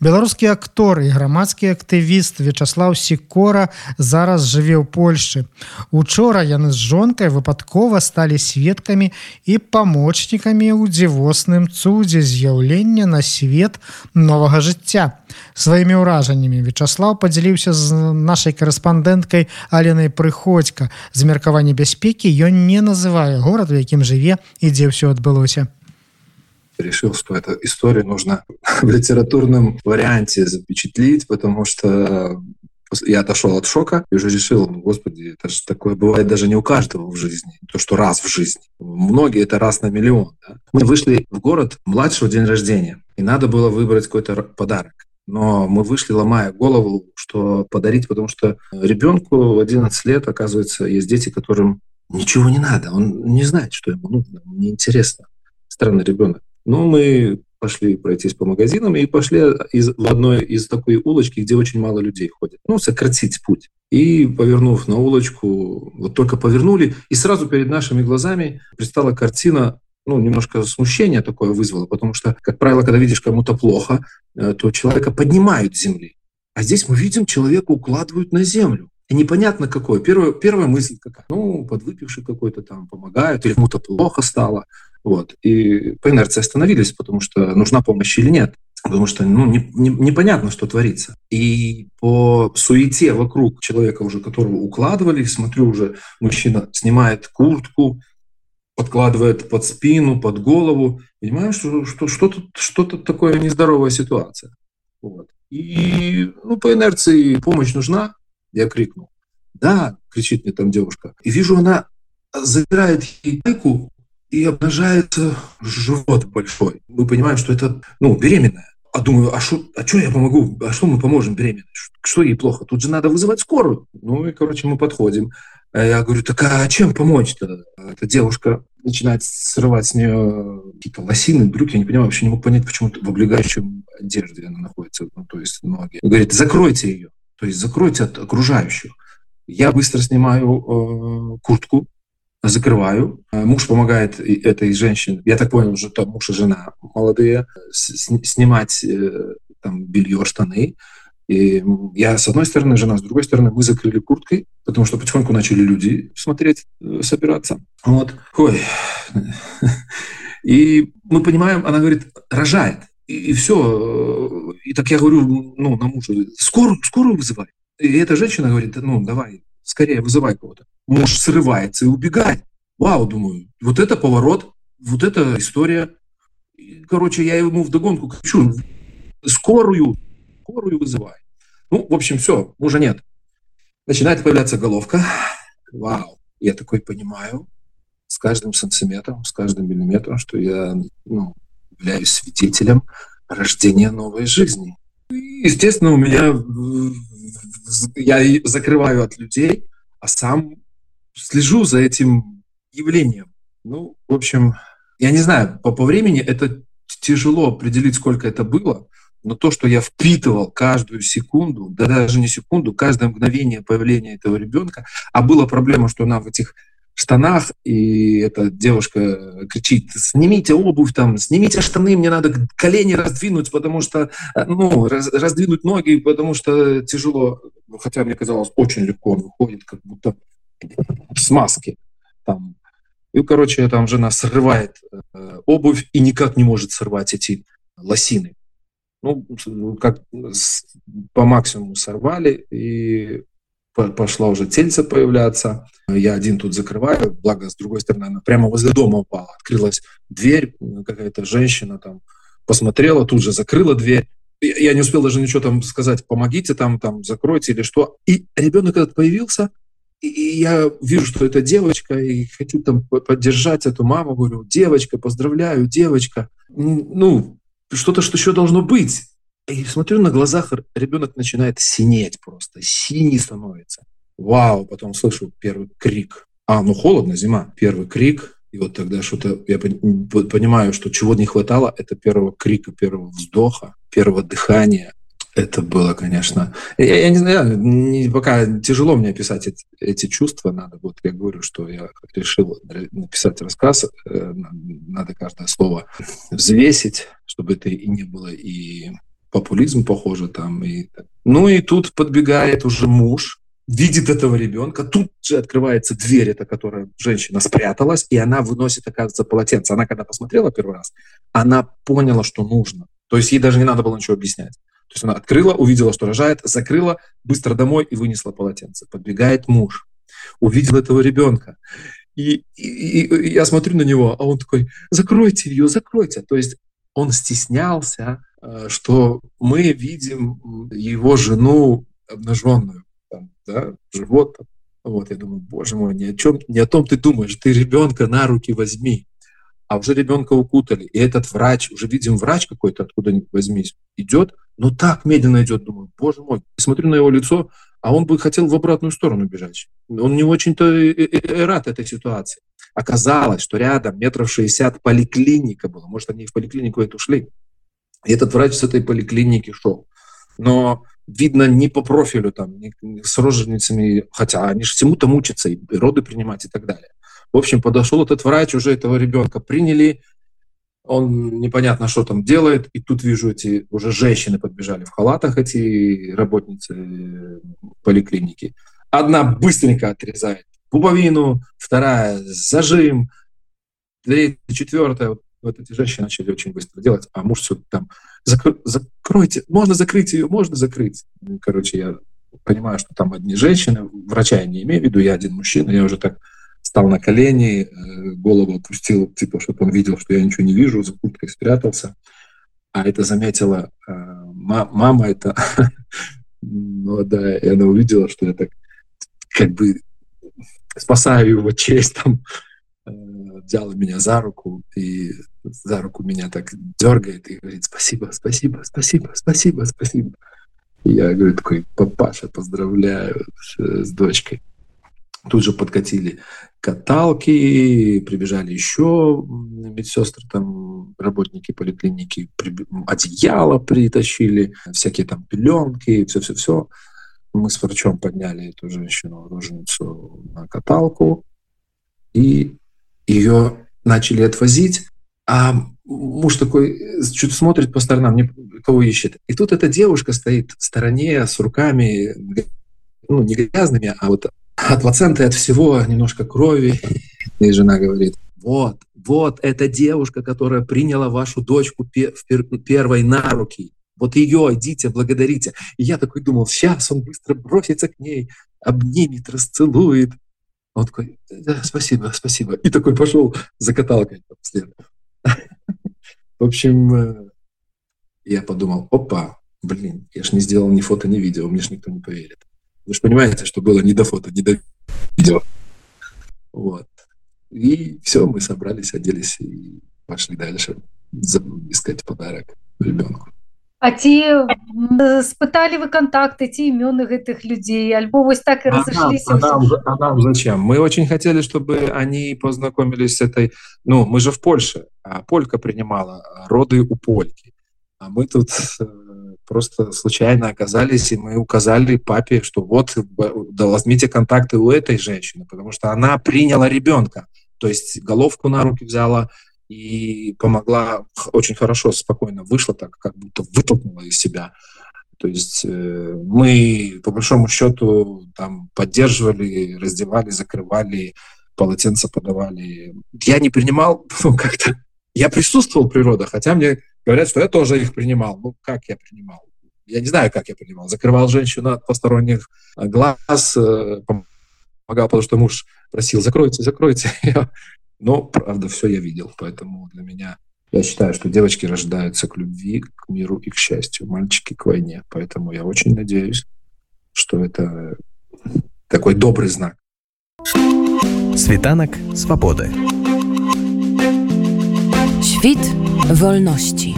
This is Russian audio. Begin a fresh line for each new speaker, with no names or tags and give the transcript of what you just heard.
Беларускі актор і грамадскі актывіст вячаслав сікора зараз жыве ў польльшы учора яны з жонкай выпадкова сталі сведкамі і памочнікамі ў дзівосным цудзе з'яўлення на свет новага жыцця. Сваімі ўражаннямі вячаслав подзяліўся з нашай корэспандэнткай аленай прыходзька. З меркавання бяспекі ён не называе горад у якім жыве і дзе ўсё адбылося
решил, что эту историю нужно в литературном варианте запечатлить, потому что я отошел от шока и уже решил, ну, господи, это же такое бывает даже не у каждого в жизни, то, что раз в жизни. Многие это раз на миллион. Да? Мы вышли в город младшего день рождения, и надо было выбрать какой-то подарок. Но мы вышли, ломая голову, что подарить, потому что ребенку в 11 лет, оказывается, есть дети, которым ничего не надо, он не знает, что ему нужно, неинтересно. Странный ребенок. Но мы пошли пройтись по магазинам и пошли из, в одной из такой улочки, где очень мало людей ходит. Ну, сократить путь. И, повернув на улочку, вот только повернули, и сразу перед нашими глазами предстала картина ну, немножко смущение такое вызвало, потому что, как правило, когда видишь кому-то плохо, э, то человека поднимают с земли. А здесь мы видим, человека укладывают на землю. И непонятно какое. Первая, первая мысль какая? Ну, подвыпивший какой-то там помогают, или кому-то плохо стало. Вот. И по инерции остановились, потому что нужна помощь или нет. Потому что ну, не, не, непонятно, что творится. И по суете вокруг человека, уже которого укладывали, смотрю, уже мужчина снимает куртку, подкладывает под спину, под голову. Понимаю, что, что что-то, что-то такое нездоровая ситуация. Вот. И ну, по инерции помощь нужна, я крикнул. Да, кричит мне там девушка. И вижу, она забирает ей майку и обнажается живот большой. Мы понимаем, что это, ну, беременная. А думаю, а что а я помогу? А что мы поможем беременной? Что ей плохо? Тут же надо вызывать скорую. Ну и, короче, мы подходим. А я говорю, так а чем помочь-то? Эта девушка начинает срывать с нее какие-то лосины, брюки. Я не понимаю, вообще не мог понять, почему в облегающем одежде она находится. Ну, то есть ноги. Говорит, закройте ее. То есть закройте от окружающих. Я быстро снимаю э, куртку, закрываю. Э, муж помогает этой женщине, я так понял, что там муж и жена молодые, снимать э, там белье, штаны. И я с одной стороны, жена с другой стороны, мы закрыли курткой, потому что потихоньку начали люди смотреть, э, собираться. Вот. Ой. И мы понимаем, она говорит, рожает. И, и все. И так я говорю, ну, на мужа, скорую, скорую вызывай. И эта женщина говорит, ну, давай, скорее вызывай кого-то. Муж срывается и убегает. Вау, думаю, вот это поворот, вот эта история. Короче, я ему вдогонку кричу, скорую, скорую вызывай. Ну, в общем, все, мужа нет. Начинает появляться головка. Вау, я такой понимаю с каждым сантиметром, с каждым миллиметром, что я ну, являюсь свидетелем рождения новой жизни. И, естественно, у меня я закрываю от людей, а сам слежу за этим явлением. Ну, в общем, я не знаю, по, по времени это тяжело определить, сколько это было, но то, что я впитывал каждую секунду, да даже не секунду, каждое мгновение появления этого ребенка, а была проблема, что она в этих штанах, и эта девушка кричит, снимите обувь там, снимите штаны, мне надо колени раздвинуть, потому что, э, ну, раз, раздвинуть ноги, потому что тяжело, хотя мне казалось, очень легко он выходит, как будто с маски. Там. И, короче, там жена срывает э, обувь и никак не может сорвать эти лосины. Ну, как по максимуму сорвали, и пошла уже тельца появляться. Я один тут закрываю, благо, с другой стороны, она прямо возле дома упала. Открылась дверь, какая-то женщина там посмотрела, тут же закрыла дверь. Я не успел даже ничего там сказать, помогите там, там, закройте или что. И ребенок этот появился, и я вижу, что это девочка, и хочу там поддержать эту маму, говорю, девочка, поздравляю, девочка. Ну, что-то, что еще должно быть. И смотрю, на глазах ребенок начинает синеть просто, синий становится. Вау, потом слышу первый крик. А, ну холодно, зима. Первый крик, и вот тогда что-то, я понимаю, что чего не хватало, это первого крика, первого вздоха, первого дыхания. Это было, конечно. Я, я не знаю, не, пока тяжело мне описать эти, эти чувства. Надо, вот я говорю, что я решил написать рассказ. Э, надо каждое слово взвесить, чтобы это и не было и популизм, похоже, там. И... Ну и тут подбегает уже муж, видит этого ребенка, тут же открывается дверь, это которая женщина спряталась, и она выносит, оказывается, полотенце. Она когда посмотрела первый раз, она поняла, что нужно. То есть ей даже не надо было ничего объяснять. То есть она открыла, увидела, что рожает, закрыла, быстро домой и вынесла полотенце. Подбегает муж, увидел этого ребенка. И, и, и я смотрю на него, а он такой, закройте ее, закройте. То есть он стеснялся, э, что мы видим его жену обнаженную, там, да, живот. Вот, я думаю, боже мой, ни о чем, ни о том ты думаешь, ты ребенка на руки возьми а уже ребенка укутали. И этот врач, уже видим врач какой-то, откуда ни возьмись, идет, но так медленно идет, думаю, боже мой. Смотрю на его лицо, а он бы хотел в обратную сторону бежать. Он не очень-то рад этой ситуации. Оказалось, что рядом метров шестьдесят поликлиника была. Может, они в поликлинику эту шли. И этот врач с этой поликлиники шел. Но видно не по профилю, там, не, с роженицами, хотя они же всему-то мучатся, и роды принимать и так далее. В общем, подошел этот врач, уже этого ребенка приняли, он непонятно, что там делает, и тут вижу эти уже женщины подбежали в халатах, эти работницы э, поликлиники. Одна быстренько отрезает пуповину, вторая зажим, третья, четвертая. Вот, эти женщины начали очень быстро делать, а муж все там, закро- закройте, можно закрыть ее, можно закрыть. Короче, я понимаю, что там одни женщины, врача я не имею в виду, я один мужчина, я уже так стал на колени, э, голову опустил, типа, чтобы он видел, что я ничего не вижу, за курткой спрятался. А это заметила э, мама, это молодая, и она увидела, что я так как бы спасаю его честь, там, взяла меня за руку и за руку меня так дергает и говорит спасибо, спасибо, спасибо, спасибо, спасибо. И я говорю такой, папаша, поздравляю с дочкой. Тут же подкатили каталки, прибежали еще медсестры, там работники поликлиники, одеяло притащили, всякие там пеленки, все-все-все. Мы с врачом подняли эту женщину, роженицу на каталку, и ее начали отвозить, а муж такой что-то смотрит по сторонам, кого ищет. И тут эта девушка стоит в стороне с руками, ну, не грязными, а вот от плаценты, от всего немножко крови. И жена говорит, вот, вот эта девушка, которая приняла вашу дочку первой на руки. Вот ее идите, благодарите. И я такой думал, сейчас он быстро бросится к ней, обнимет, расцелует. Он такой, да, спасибо, спасибо. И такой пошел за каталкой вслед. В общем, э, я подумал, опа, блин, я ж не сделал ни фото, ни видео, мне ж никто не поверит. Вы же понимаете, что было не до фото, не до видео. Вот. И все, мы собрались, оделись и пошли дальше искать подарок ребенку.
А ці спыталі вы контакты ці імёны гэтых людзей альбо вось так и разошлись
а нам, а нам зачем мы очень хотели чтобы они познакомились с этой ну мы же в Польше а полька принимала роды у польки а мы тут э, просто случайно оказались, и мы указали папе, что вот, да, возьмите контакты у этой женщины, потому что она приняла ребенка, то есть головку на руки взяла и помогла очень хорошо, спокойно вышла так, как будто вытолкнула из себя. То есть э, мы, по большому счету, там поддерживали, раздевали, закрывали, полотенца подавали. Я не принимал, ну, как-то я присутствовал при родах, хотя мне говорят, что я тоже их принимал. Ну, как я принимал? Я не знаю, как я принимал. Закрывал женщину от посторонних э, глаз, э, помогал, потому что муж просил, закройте, закройте. Но, правда, все я видел. Поэтому для меня, я считаю, что девочки рождаются к любви, к миру и к счастью, мальчики к войне. Поэтому я очень надеюсь, что это такой добрый знак.
Світанак свободы. Świt wolności.